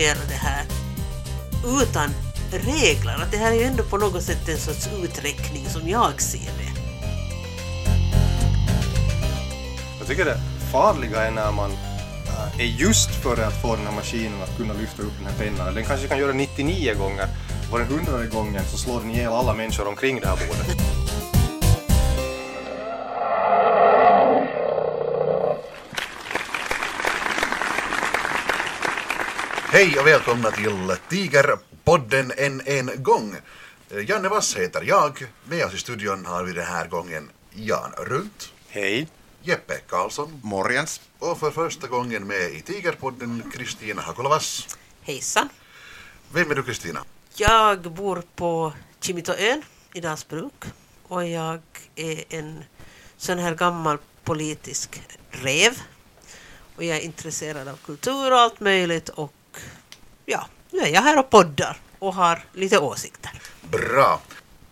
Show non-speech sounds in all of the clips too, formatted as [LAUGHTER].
fungerar det här utan regler? Att det här är ju ändå på något sätt en sorts uträkning som jag ser det. Jag tycker det farliga är när man eh, är just för att få den här maskinen att kunna lyfta upp den här pennan. Den kanske kan göra 99 gånger och den hundrade gången så slår den ihjäl alla människor omkring det här bordet. Hej och välkomna till Tigerpodden än en gång. Janne Wass heter jag. Med oss i studion har vi den här gången Jan Runt, Hej. Jeppe Karlsson Morjens. och för första gången med i Tigerpodden Kristina Hakola-Vass. Hejsan! Vem är du Kristina? Jag bor på Kimitoön i Dalsbruk och jag är en sån här gammal politisk rev. Och jag är intresserad av kultur och allt möjligt och ja, nu är jag här och poddar och har lite åsikter. Bra.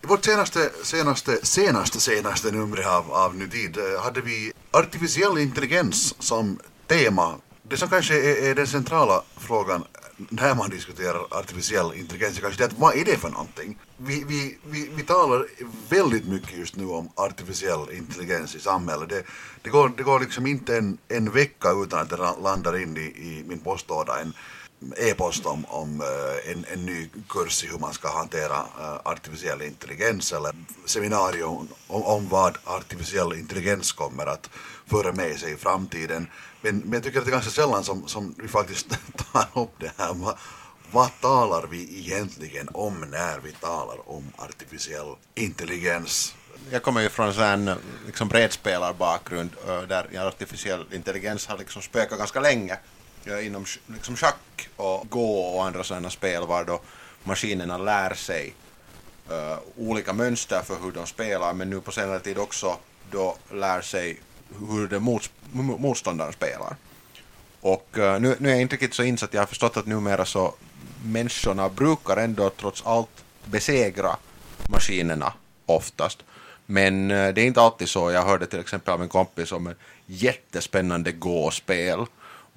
I vårt senaste, senaste, senaste, senaste nummer av, av Nutid eh, hade vi artificiell intelligens som tema. Det som kanske är, är den centrala frågan när man diskuterar artificiell intelligens är kanske det att vad är det för någonting? Vi, vi, vi, vi talar väldigt mycket just nu om artificiell intelligens i samhället. Det, det, går, det går liksom inte en, en vecka utan att det landar in i, i min postlåda en e-post om, om eh, en, en ny kurs i hur man ska hantera eh, artificiell intelligens eller seminarium om, om vad artificiell intelligens kommer att föra med sig i framtiden. Men, men jag tycker att det är ganska sällan som, som vi faktiskt [LAUGHS] tar upp det här. Vad, vad talar vi egentligen om när vi talar om artificiell intelligens? Jag kommer ju från en liksom bredspelarbakgrund eh, där artificiell intelligens har liksom spökat ganska länge inom liksom schack och gå och andra sådana spel var då maskinerna lär sig uh, olika mönster för hur de spelar men nu på senare tid också då lär sig hur den mot, motståndaren spelar. Och uh, nu, nu är jag inte riktigt så insatt, jag har förstått att numera så människorna brukar ändå trots allt besegra maskinerna oftast. Men uh, det är inte alltid så. Jag hörde till exempel av en kompis om ett jättespännande gåspel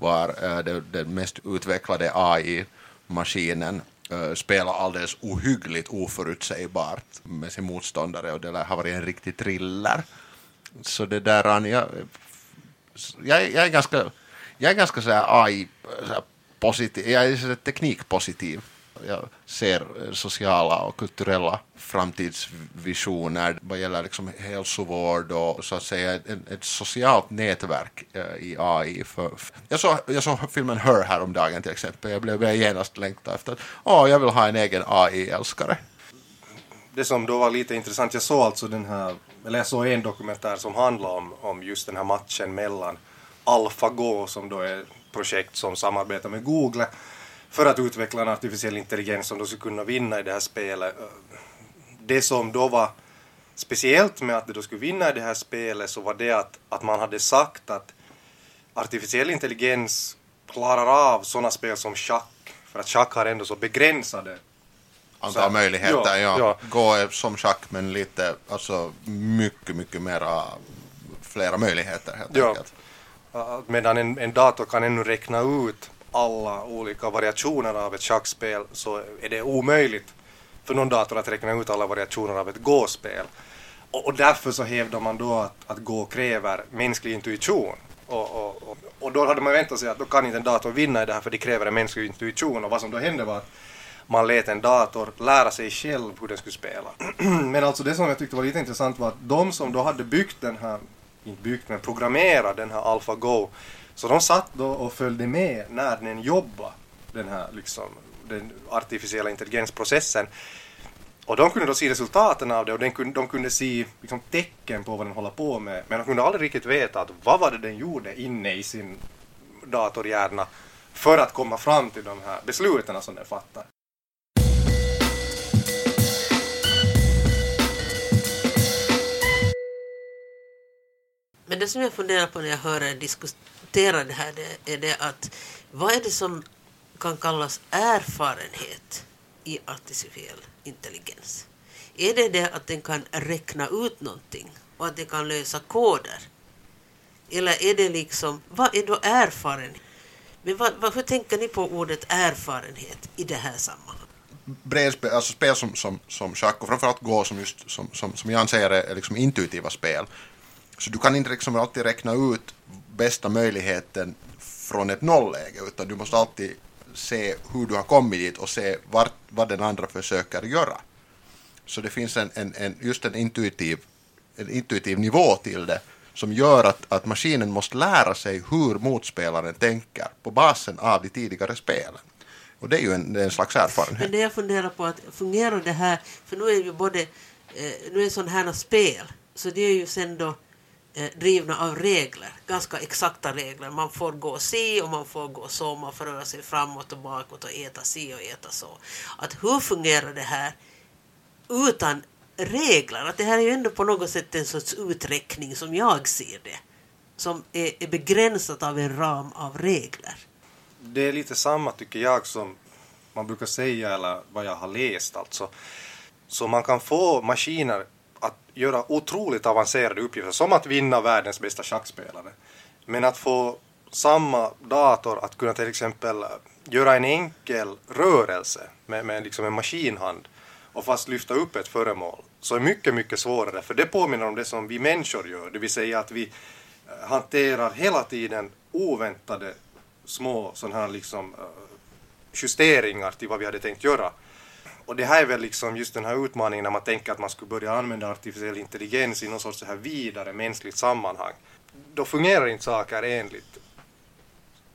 var eh, den mest utvecklade AI-maskinen eh, spelar alldeles ohyggligt oförutsägbart med sin motståndare och det har varit en riktig thriller. Så det där, jag, jag, jag är ganska, jag är ganska så här AI, så här positiv, jag är så här teknikpositiv. Jag ser eh, sociala och kulturella framtidsvisioner vad gäller liksom hälsovård och så att säga ett, ett socialt nätverk eh, i AI. För, jag, såg, jag såg filmen Her häromdagen till exempel. Jag blev genast längta efter att oh, jag vill ha en egen AI-älskare. Det som då var lite intressant, jag såg alltså den här, eller jag såg en dokumentär som handlar om, om just den här matchen mellan AlphaGo som då är ett projekt som samarbetar med Google för att utveckla en artificiell intelligens som då skulle kunna vinna i det här spelet. Det som då var speciellt med att det då skulle vinna i det här spelet så var det att, att man hade sagt att artificiell intelligens klarar av sådana spel som schack för att schack har ändå så begränsade Antal Så- möjligheter, ja, ja. ja. Gå som schack men lite, alltså mycket, mycket mera, flera möjligheter helt Ja. enkelt. Medan en, en dator kan ännu räkna ut alla olika variationer av ett schackspel så är det omöjligt för någon dator att räkna ut alla variationer av ett gåspel. Och, och därför så hävdar man då att, att gå kräver mänsklig intuition. Och, och, och, och då hade man väntat sig att då kan inte en dator vinna i det här för det kräver en mänsklig intuition. Och vad som då hände var att man lät en dator lära sig själv hur den skulle spela. [CLEARS THROAT] men alltså det som jag tyckte var lite intressant var att de som då hade byggt den här, inte byggt men programmerat den här AlphaGo, så de satt då och följde med när den jobbade, den här liksom, den artificiella intelligensprocessen. Och de kunde då se resultaten av det och den kunde, de kunde se liksom, tecken på vad den håller på med. Men de kunde aldrig riktigt veta att vad var det den gjorde inne i sin datorhjärna för att komma fram till de här besluten som den fattar. Men det som jag funderar på när jag hör er diskutera det här det är det att vad är det som kan kallas erfarenhet i artificiell intelligens? Är det det att den kan räkna ut någonting och att den kan lösa koder? Eller är det liksom, vad är då erfarenhet? Men vad, vad, hur tänker ni på ordet erfarenhet i det här sammanhanget? brädspel, alltså spel som, som, som schack och framförallt gå som, just, som, som, som Jan säger är liksom intuitiva spel. Så du kan inte liksom alltid räkna ut bästa möjligheten från ett nollläge utan du måste alltid se hur du har kommit dit och se vart, vad den andra försöker göra. Så det finns en, en, en, just en intuitiv, en intuitiv nivå till det som gör att, att maskinen måste lära sig hur motspelaren tänker på basen av de tidigare spelen. Och det är ju en, en slags erfarenhet. Men det jag funderar på att fungerar det här, för nu är ju både, eh, nu är sådana här spel, så det är ju sen då Eh, drivna av regler, ganska exakta regler. Man får gå si och man får gå så, man får röra sig framåt och bakåt och äta si och äta så. Att hur fungerar det här utan regler? Att det här är ju ändå på något sätt en sorts uträkning som jag ser det, som är, är begränsat av en ram av regler. Det är lite samma tycker jag som man brukar säga eller vad jag har läst alltså. Så man kan få maskiner göra otroligt avancerade uppgifter som att vinna världens bästa schackspelare. Men att få samma dator att kunna till exempel eh, göra en enkel rörelse med, med liksom en maskinhand och fast lyfta upp ett föremål så är mycket, mycket svårare för det påminner om det som vi människor gör, det vill säga att vi eh, hanterar hela tiden oväntade små sådana här liksom eh, justeringar till vad vi hade tänkt göra. Och det här är väl liksom just den här utmaningen när man tänker att man skulle börja använda artificiell intelligens i någon sorts så här vidare mänskligt sammanhang. Då fungerar inte saker enligt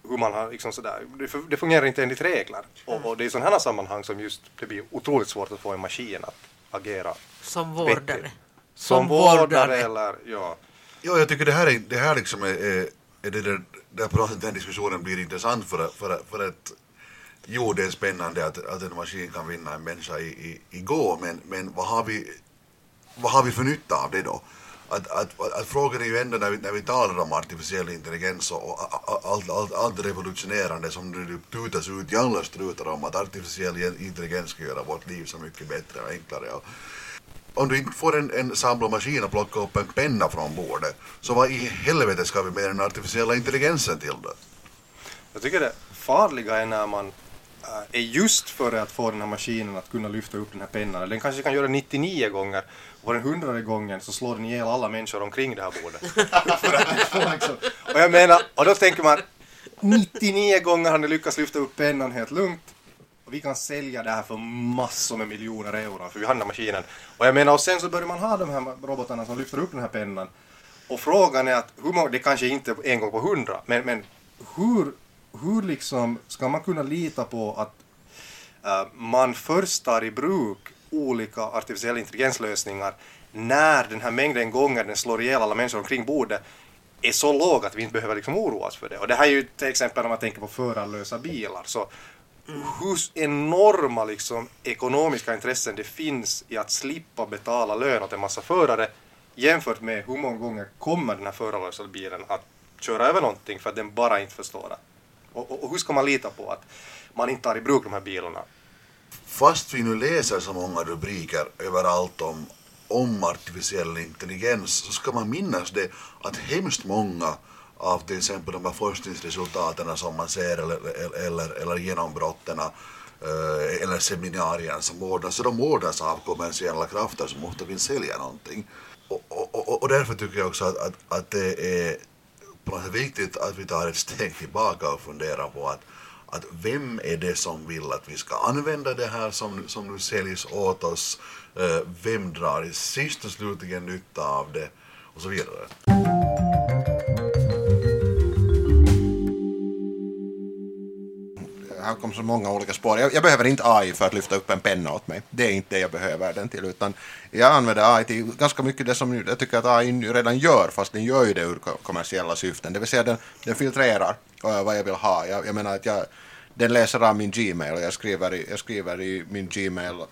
hur man har liksom sådär, det fungerar inte enligt regler. Och, och det är i sådana här sammanhang som just det blir otroligt svårt att få en maskin att agera Som vårdare. vettigt. Som vårdare eller ja. Ja, jag tycker det här, är, det här liksom är, är, det där, där på något sätt den diskussionen blir intressant för, för, för att jo, det är spännande att, att en maskin kan vinna en människa i, i, i gå, men, men vad, har vi, vad har vi för nytta av det då? Att, att, att, att frågan är ju ändå när vi, när vi talar om artificiell intelligens och allt, allt, allt revolutionerande som nu tutas ut i alla strutar om att artificiell intelligens ska göra vårt liv så mycket bättre och enklare. Och, om du inte får en, en samlarmaskin att plocka upp en penna från bordet, så vad i helvete ska vi med den artificiella intelligensen till då? Jag tycker det farliga är när man Eh, är just för att få den här maskinen att kunna lyfta upp den här pennan. Den kanske kan göra 99 gånger och på den hundrade gången så slår den ihjäl alla människor omkring det här bordet. [LAUGHS] För att liksom, och jag menar, och då tänker man 99 gånger har ni lyckats lyfta upp pennan helt lugnt och vi kan sälja det här för massor med miljoner euro för vi har den här maskinen. Och jag menar, och sen så börjar man ha de här robotarna som lyfter upp den här pennan och frågan är att, hur många, det kanske inte är en gång på hundra, men, men hur, hur liksom ska man kunna lita på att eh, man först tar i bruk olika artificiella intelligenslösningar när den här mängden gånger den slår ihjäl alla människor omkring bordet är så låg att vi inte behöver liksom oroa oss för det. Och det här är ju till exempel om man tänker på förarlösa bilar. Så hur enorma liksom, ekonomiska intressen det finns i att slippa betala lön åt en massa förare jämfört med hur många gånger kommer den här förarlösa bilen att köra över någonting för att den bara inte förstår att och, och, och hur ska man lita på att man inte tar i bruk de här bilarna? Fast vi nu läser så många rubriker överallt om, om artificiell intelligens så ska man minnas det att hemskt många av till exempel de här forskningsresultaten som man ser eller, eller, eller genombrotten eh, eller seminarierna som ordnas, så de ordnas av kommersiella krafter som ofta vill sälja någonting. Och, och, och, och därför tycker jag också att, att, att det är på något sätt viktigt att vi tar ett steg tillbaka och funderar på att, att vem är det som vill att vi ska använda det här som, som nu säljs åt oss? Eh, vem drar i sist och slutligen nytta av det? Och så vidare. Här kom så många olika spår. Jag, jag behöver inte AI för att lyfta upp en penna åt mig. Det är inte det jag behöver den till. Utan jag använder AI till ganska mycket det som jag tycker att AI redan gör, fast den gör ju det ur kommersiella syften. Det vill säga den, den filtrerar eh, vad jag vill ha. Jag, jag menar att jag, den läser av min Gmail och jag skriver i, jag skriver i min Gmail uh,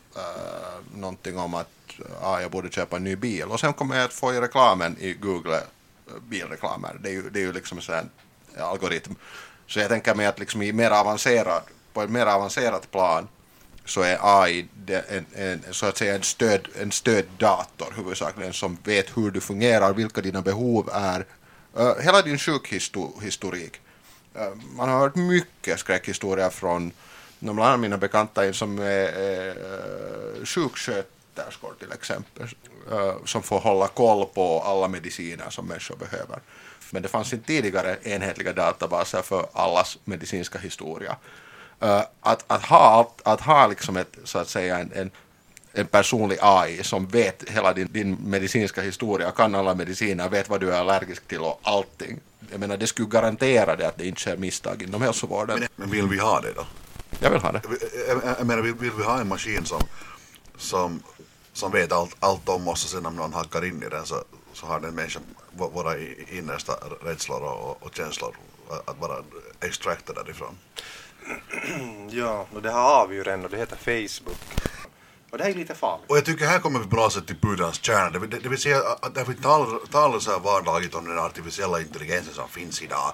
någonting om att eh, ah, jag borde köpa en ny bil. Och sen kommer jag att få i reklamen i Google bilreklamer. Det är ju, det är ju liksom en algoritm. Så jag tänker mig att liksom i mer avancerad, på ett mer avancerat plan så är AI en, en, så att säga en, stöd, en stöddator huvudsakligen som vet hur du fungerar, vilka dina behov är, uh, hela din sjukhistorik Uh, man har hört mycket skräckhistorier från bland annat mina bekanta som är, uh, sjuksköterskor till exempel, uh, som får hålla koll på alla mediciner som människor behöver. Men det fanns inte tidigare enhetliga databaser för allas medicinska historia. Uh, att, att ha, att ha liksom ett, så att säga en, en, en personlig AI som vet hela din, din medicinska historia, kan alla mediciner, vet vad du är allergisk till och allting. Jag menar, det skulle garantera det att det inte sker misstag inom hälsovården. Men, men vill vi ha det då? Jag vill ha det. Jag, jag, jag menar, vill, vill vi ha en maskin som, som, som vet allt, allt om oss och sen om någon hackar in i den så, så har den människan vå- våra innersta rädslor och, och känslor att bara extrakta därifrån. [CLEARS THROAT] Ja, och det här har vi ju redan och det heter Facebook. Och det här är lite farligt. Och jag tycker här kommer vi på något sätt till pudelns kärna. Det, det, det vill säga att när vi talar, talar så här vardagligt om den artificiella intelligensen som finns idag.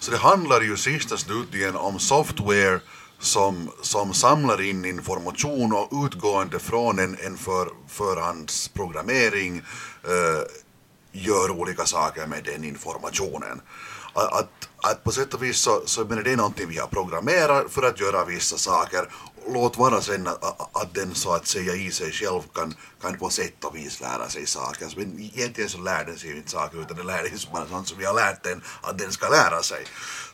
Så det handlar ju sist och slutligen om software som, som samlar in information och utgående från en, en för, förhandsprogrammering eh, gör olika saker med den informationen. Att, att, på sätt och vis så, så menar det är någonting vi har programmerat för att göra vissa saker. Låt vara sen att, att, den så att säga i sig själv kan, kan på sätt och vis lära sig saker. Men egentligen så lär den sig ju inte saker utan den lär sig bara sånt som vi har lärt den att den ska lära sig.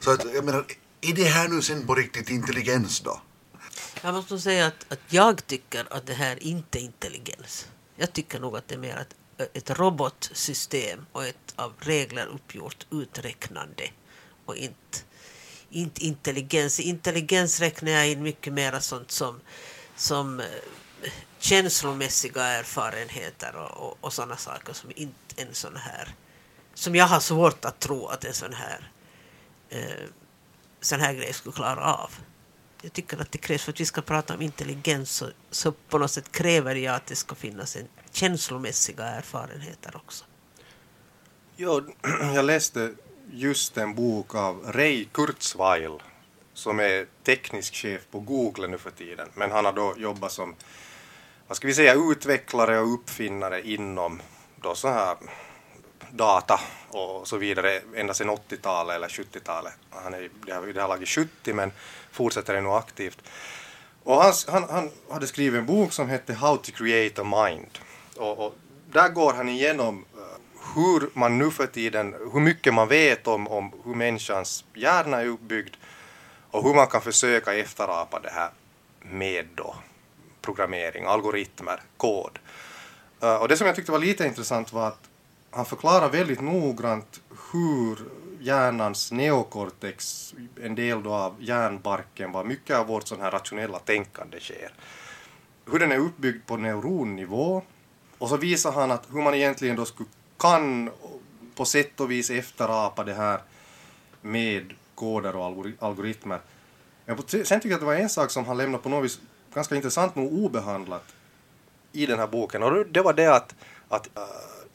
Så att, jag menar, är det här nu sen på riktigt intelligens då? Jag måste säga att, att jag tycker att det här inte är intelligens. Jag tycker nog att det är mer ett, eh, ett robotsystem och ett av regler uppgjort uträknande och inte, inte intelligens. I intelligens räknar jag in mycket mer sånt som, som eh, känslomässiga erfarenheter och, och, och sådana saker som inte en sån här som jag har svårt att tro att en sån här eh, sån här grej skulle klara av. Jag tycker att det krävs för att vi ska prata om intelligens så, så på något sätt kräver jag att det ska finnas en känslomässiga erfarenheter också. Ja, [CLEARS THROAT] jag läste just en bok av Ray Kurzweil som är teknisk chef på Google nu för tiden. Men han har då jobbat som vad ska vi säga, utvecklare och uppfinnare inom då så här data och så vidare ända sedan 80-talet eller 70-talet. Han är det det här laget 70 men fortsätter ännu aktivt. Och han, han, han hade skrivit en bok som hette How to create a mind. Och, och där går han igenom eh, hur man nu för tiden, hur mycket man vet om, om hur människans hjärna är uppbyggd och hur man kan försöka efterapa det här med då programmering, algoritmer, kod. Eh, och det som jag tyckte var lite intressant var att han förklarar väldigt noggrant hur hjärnans neokortex, en del då av hjärnbarken, var mycket av vårt sån här rationella tänkande sker. Hur den är uppbyggd på neuronnivå. Och så visar han att hur man egentligen då skulle kan på sätt och vis efterapa det här med koder och algoritmer. Men sen tycker jag att det var en sak som han lämnade på något vis ganska intressant nog obehandlat i den här boken och det var det att, att äh,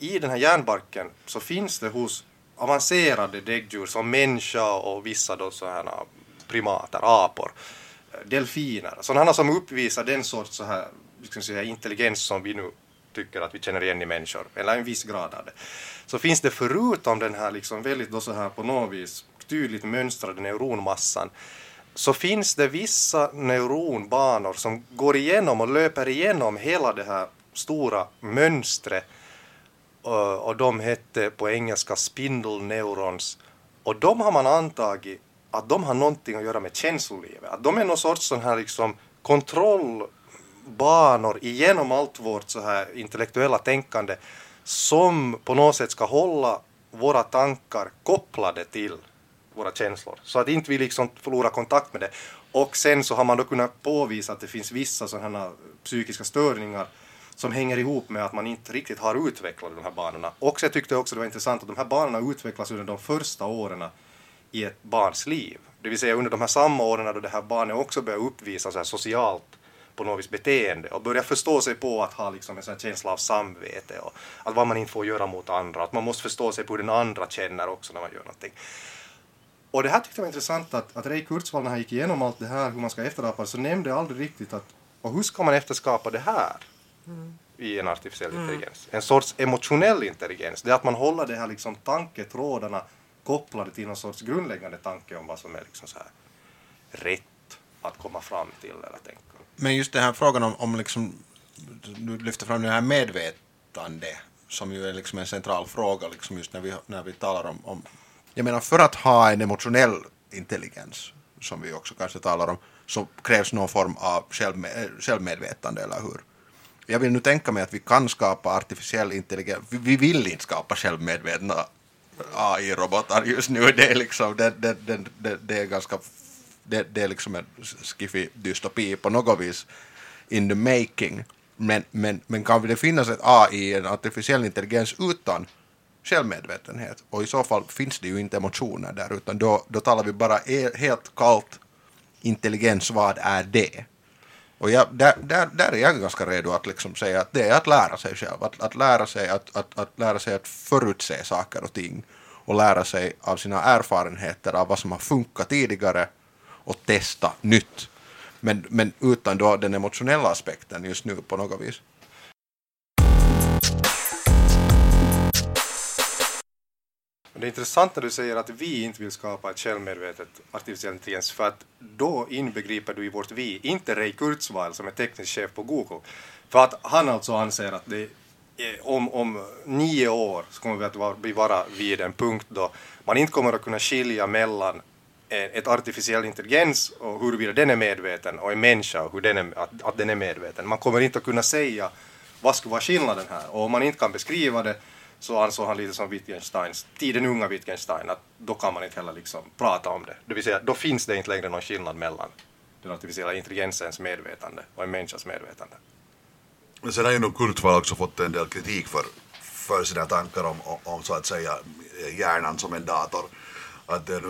i den här järnbarken så finns det hos avancerade däggdjur som människa och vissa då sådana äh, primater, apor, äh, delfiner, sådana som uppvisar den sorts så här, liksom säga, intelligens som vi nu tycker att vi känner igen i människor, eller en viss grad av det. Så finns det förutom den här liksom väldigt då så här på något vis tydligt mönstrade neuronmassan så finns det vissa neuronbanor som går igenom och löper igenom hela det här stora mönstret och, de hette på engelska spindle neurons och de har man antagit att de har någonting att göra med känslolivet, att de är någon sorts sån här liksom kontrollbanor igenom allt vårt så här intellektuella tänkande som på något sätt ska hålla våra tankar kopplade till våra känslor. Så att inte vi liksom förlorar kontakt med det. Och sen så har man då kunnat påvisa att det finns vissa sådana här psykiska störningar som hänger ihop med att man inte riktigt har utvecklat de här banorna. Och jag tyckte också det var intressant att de här banorna utvecklas under de första åren i ett barns liv. Det vill säga under de här samma åren då det här barnet också börjar uppvisa så här socialt på något vis beteende och börjar förstå sig på att ha liksom en sån här känsla av samvete och att vad man inte får göra mot andra, att man måste förstå sig på hur den andra känner också när man gör någonting. Och det här tyckte jag var intressant att, att Ray Kurzweil när han gick igenom allt det här, hur man ska efterapa det, så nämnde aldrig riktigt att och hur ska man efterskapa det här i en artificiell intelligens? En sorts emotionell intelligens, det är att man håller de här liksom tanketrådarna kopplade till någon sorts grundläggande tanke om vad som är liksom så här rätt att komma fram till eller tänka. Men just den här frågan om, om liksom, du lyfter fram det här medvetande som ju är liksom en central fråga liksom just när vi, när vi talar om, om, jag menar för att ha en emotionell intelligens som vi också kanske talar om så krävs någon form av självmed, självmedvetande, eller hur? Jag vill nu tänka mig att vi kan skapa artificiell intelligens, vi, vill inte skapa självmedvetna AI-robotar just nu, det är liksom, det, det, det, det, det är ganska, det, det är liksom en skiffig dystopi på något vis in the making. Men, men, men kan det finnas ett AI, en artificiell intelligens utan självmedvetenhet? Och i så fall finns det ju inte emotioner där, utan då, då talar vi bara e- helt kallt intelligens, vad är det? Och jag, där, där, där är jag ganska redo att liksom säga att det är att lära sig själv, att, att, lära, sig att, att, att lära sig att förutse saker och ting och lära sig av sina erfarenheter av vad som har funkat tidigare och testa nytt. Men, men utan då den emotionella aspekten just nu på något vis. Det är intressant när du säger att vi inte vill skapa ett självmedvetet artificiell intelligens för att då inbegriper du i vårt vi inte Ray Kurzweil som är teknisk chef på Google. För att han alltså anser att det om, om nio år så kommer vi att vara, bli vara vid en punkt då man inte kommer att kunna skilja mellan eh, ett artificiell intelligens och huruvida den är medveten och en människa och hur den är, att, att den är medveten. Man kommer inte att kunna säga vad skulle vara skillnaden här och om man inte kan beskriva det så ansåg han lite som Wittgensteins, tiden unga Wittgenstein, att då kan man inte heller liksom prata om det. Det vill säga, då finns det inte längre någon skillnad mellan den artificiella intelligensens medvetande och en människas medvetande. Men sen har ju nog Kurzweil också fått en del kritik för, för sina tankar om, om, om så att säga eh, hjärnan som en dator. Att det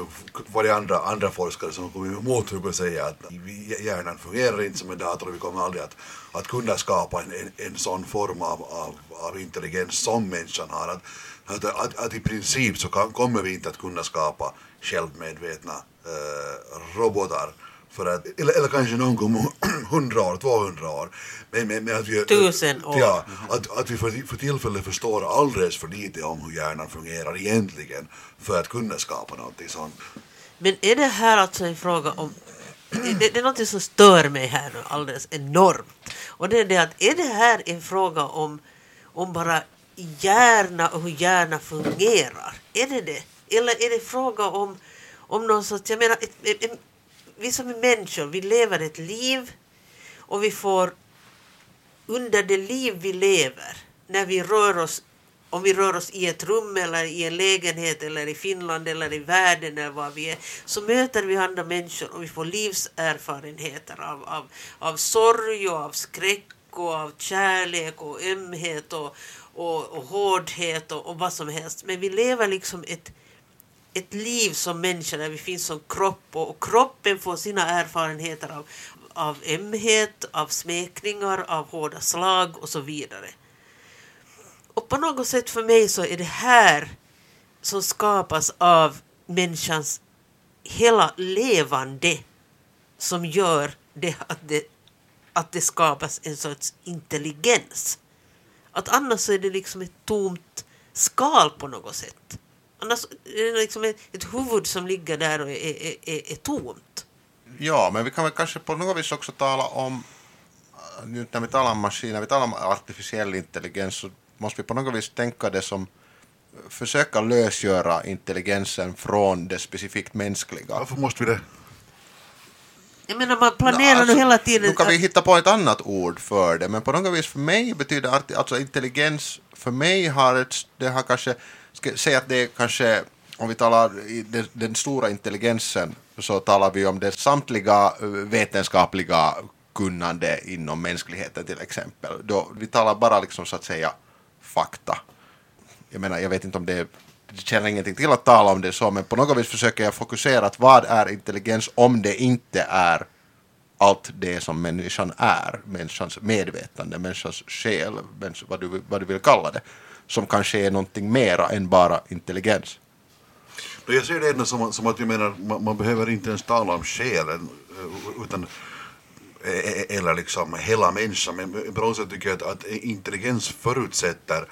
var det andra, andra forskare som kommer emot hur säga att hjärnan fungerar inte som en dator och vi kommer aldrig att, att kunna skapa en, en, en sån form av, av, av intelligens som människan har. Att, att, att, att i princip så kan, kommer vi inte att kunna skapa självmedvetna eh, robotar för att, eller, eller kanske någon gång [CLEARS THROAT] hundra år, 200 år. Men, men, men att vi, Tusen år. Ja, att, att vi för, för tillfället förstår alldeles för lite om hur hjärnan fungerar egentligen för att kunna skapa någonting sånt. Men är det här alltså en fråga om [CLEARS THROAT] det, det är något som stör mig här nu alldeles enormt. Och det är det att är det här en fråga om, om bara hjärna och hur hjärna fungerar? Är det det? Eller är det fråga om, om någon sorts, jag menar, ett, ett, vi som är människor, vi lever ett liv och vi får under det liv vi lever, när vi rör oss, om vi rör oss i ett rum eller i en lägenhet eller i Finland eller i världen eller var vi är, så möter vi andra människor och vi får livserfarenheter av, av, av sorg och av skräck och av kärlek och ömhet och, och, och hårdhet och, och vad som helst. Men vi lever liksom ett ett liv som människa där vi finns som kropp och, och kroppen får sina erfarenheter av, av ömhet, av smekningar, av hårda slag och så vidare. Och på något sätt för mig så är det här som skapas av människans hela levande som gör det att det, att det skapas en sorts intelligens. Att annars är det liksom ett tomt skal på något sätt. Annars är det liksom ett, ett huvud som ligger där och är, är, är, är tomt. Ja, men vi kan väl kanske på något vis också tala om, nu när vi talar om maskiner, vi talar om artificiell intelligens, så måste vi på något vis tänka det som försöka lösgöra intelligensen från det specifikt mänskliga. Varför måste vi det? Jag menar, man planerar alltså, nu hela tiden... Nu kan vi hitta på ett annat ord för det, men på något vis för mig betyder alltså intelligens, för mig har ett, det har kanske säga att det är kanske, om vi talar i den, den stora intelligensen, så talar vi om det samtliga eh, vetenskapliga kunnande inom mänskligheten till exempel. Då, vi talar bara liksom så att säga fakta. Jag menar, jag vet inte om det det känner ingenting till att tala om det så, men på något vis försöker jag fokusera att vad är intelligens om det inte är allt det som människan är, människans medvetande, människans själ, vad du, vad du vill kalla det som kanske är någonting mera än bara intelligens. Jag ser det som, som att jag menar, man, man behöver inte ens tala om själen eh, utan eh, eh, eller liksom hela människan. Men på något sätt tycker jag att, att intelligens förutsätter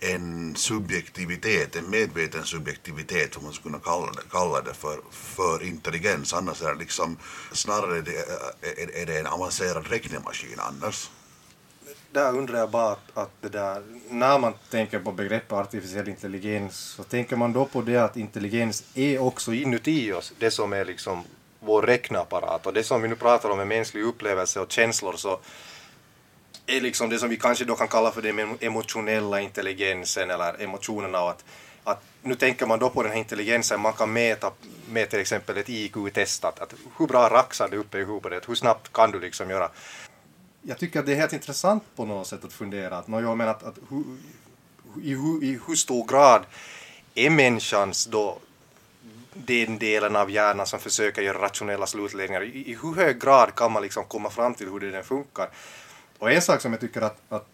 en subjektivitet, en medveten subjektivitet, om man skulle kunna kalla det, kalla det för, för intelligens. Annars är det liksom, snarare det, är, är det en avancerad räknemaskin annars. Där undrar jag bara att, att det där, när man tänker på begreppet artificiell intelligens så tänker man då på det att intelligens är också inuti oss, det som är liksom vår räkneapparat och det som vi nu pratar om är mänsklig upplevelse och känslor så är liksom det som vi kanske då kan kalla för den emotionella intelligensen eller emotionerna. Och att, att nu tänker man då på den här intelligensen man kan mäta med till exempel ett IQ-test att, att hur bra raxar det uppe i huvudet, hur snabbt kan du liksom göra jag tycker att det är helt intressant på något sätt att fundera att, jag menar att, att hu, i, hu, i hur stor grad är människans då den delen av hjärnan som försöker göra rationella slutledningar, i, i hur hög grad kan man liksom komma fram till hur det den funkar? Och en sak som jag tycker att, att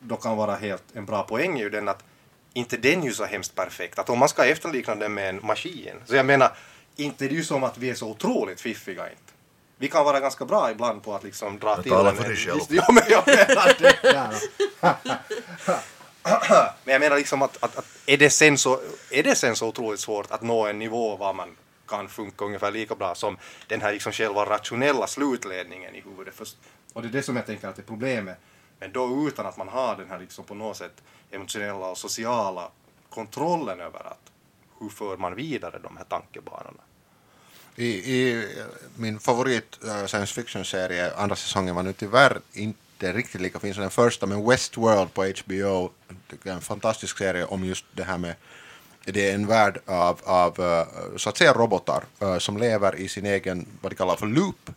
då kan vara helt en bra poäng är ju den att inte den är ju så hemskt perfekt, att om man ska efterlikna den med en maskin, så jag menar, inte det är ju som att vi är så otroligt fiffiga inte. Vi kan vara ganska bra ibland på att liksom dra Jag till talar en- för dig själv. Ja, men jag menar det. [LAUGHS] [CLEARS THROAT] Men jag menar liksom att, att, att är, det sen så, är det sen så otroligt svårt att nå en nivå var man kan funka ungefär lika bra som den här liksom själva rationella slutledningen i huvudet. Först. Och det är det som jag tänker att är problemet. Men då utan att man har den här liksom på något sätt emotionella och sociala kontrollen över att hur för man vidare de här tankebanorna. I, I min favorit uh, science fiction-serie, andra säsongen var nu tyvärr inte riktigt lika fin som den första, men Westworld på HBO, tycker jag en fantastisk serie om just det här med det är en värld av, av uh, så att säga robotar uh, som lever i sin egen, vad de kallar för loop.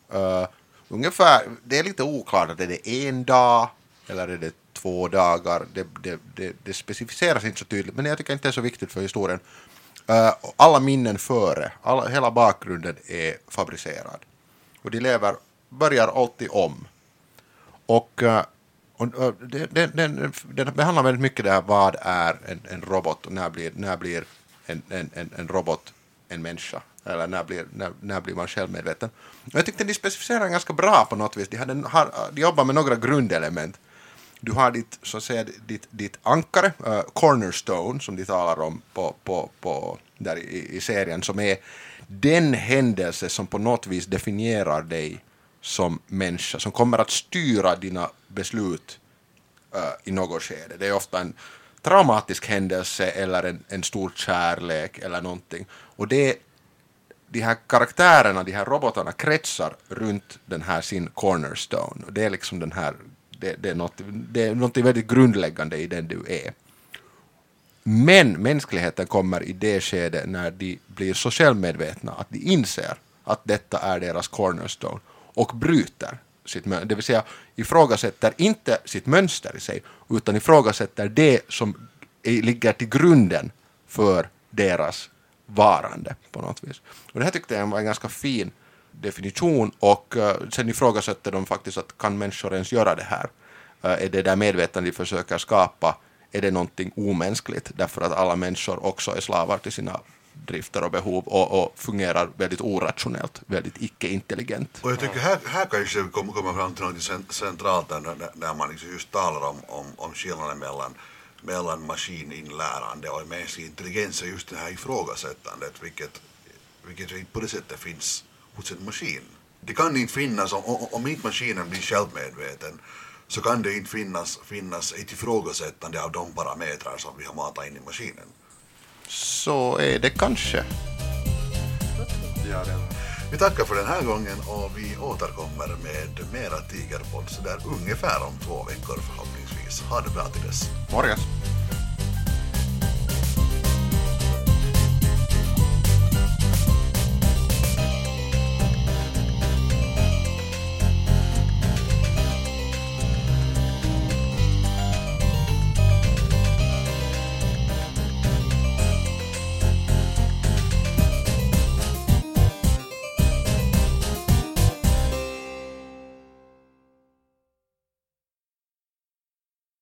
Ungefär, det är lite oklart, att är det en dag eller är det två dagar? Det, det, det, det specificeras inte så tydligt, men jag tycker inte det är så viktigt för historien. Eh, alla minnen före, alla, hela bakgrunden är fabricerad. Och de lever, börjar alltid om. Och, eh, och, och det, den, den behandlar väldigt mycket det här, vad är en, en robot och när blir, när blir en, en, en, en robot en människa? Eller när blir, när, när blir man självmedveten? Och jag tyckte de specificerar ganska bra på något vis. De, hade, har, de jobbar med några grundelement. Du har ditt, så att säga, ditt, ditt ankare, uh, cornerstone, som de talar om på, på, på, där i, i serien, som är den händelse som på något vis definierar dig som människa, som kommer att styra dina beslut uh, i något skede. Det är ofta en traumatisk händelse eller en, en stor kärlek eller någonting. Och det de här karaktärerna, de här robotarna kretsar runt den här sin cornerstone. Och det är liksom den här, det, det, är något, det är något väldigt grundläggande i den du är. Men mänskligheten kommer i det skede när de blir så självmedvetna att de inser att detta är deras cornerstone och bryter sitt mönster. Det vill säga ifrågasätter inte sitt mönster i sig utan ifrågasätter det som är, ligger till grunden för deras varande på något vis. Och det här tyckte jag var en ganska fin definition och eh, sen ifrågasätter de faktiskt att kan människor ens göra det här? Eh, är det där medvetande de försöker skapa, är det någonting omänskligt därför att alla människor också är slavar till sina drifter och behov och, och fungerar väldigt orationellt, väldigt icke-intelligent. Och jag tycker här, här kanske vi kommer fram till något centralt där, när, när man liksom just talar om, om, om skillnaden mellan, mellan maskininlärande och mänsklig intelligens är just det här ifrågasättandet, vilket, vilket inte på det sättet finns hos en maskin. Det kan inte finnas, om, om, inte maskinen blir självmedveten, så kan det inte finnas, finnas ett ifrågasättande av de parametrar som vi har matat in i maskinen. Så är det kanske. Ja, Vi tackar för den här gången och vi återkommer med mera Tigerpodd där ungefär om två veckor förhoppningsvis. Ha det bra till dess. Morjes!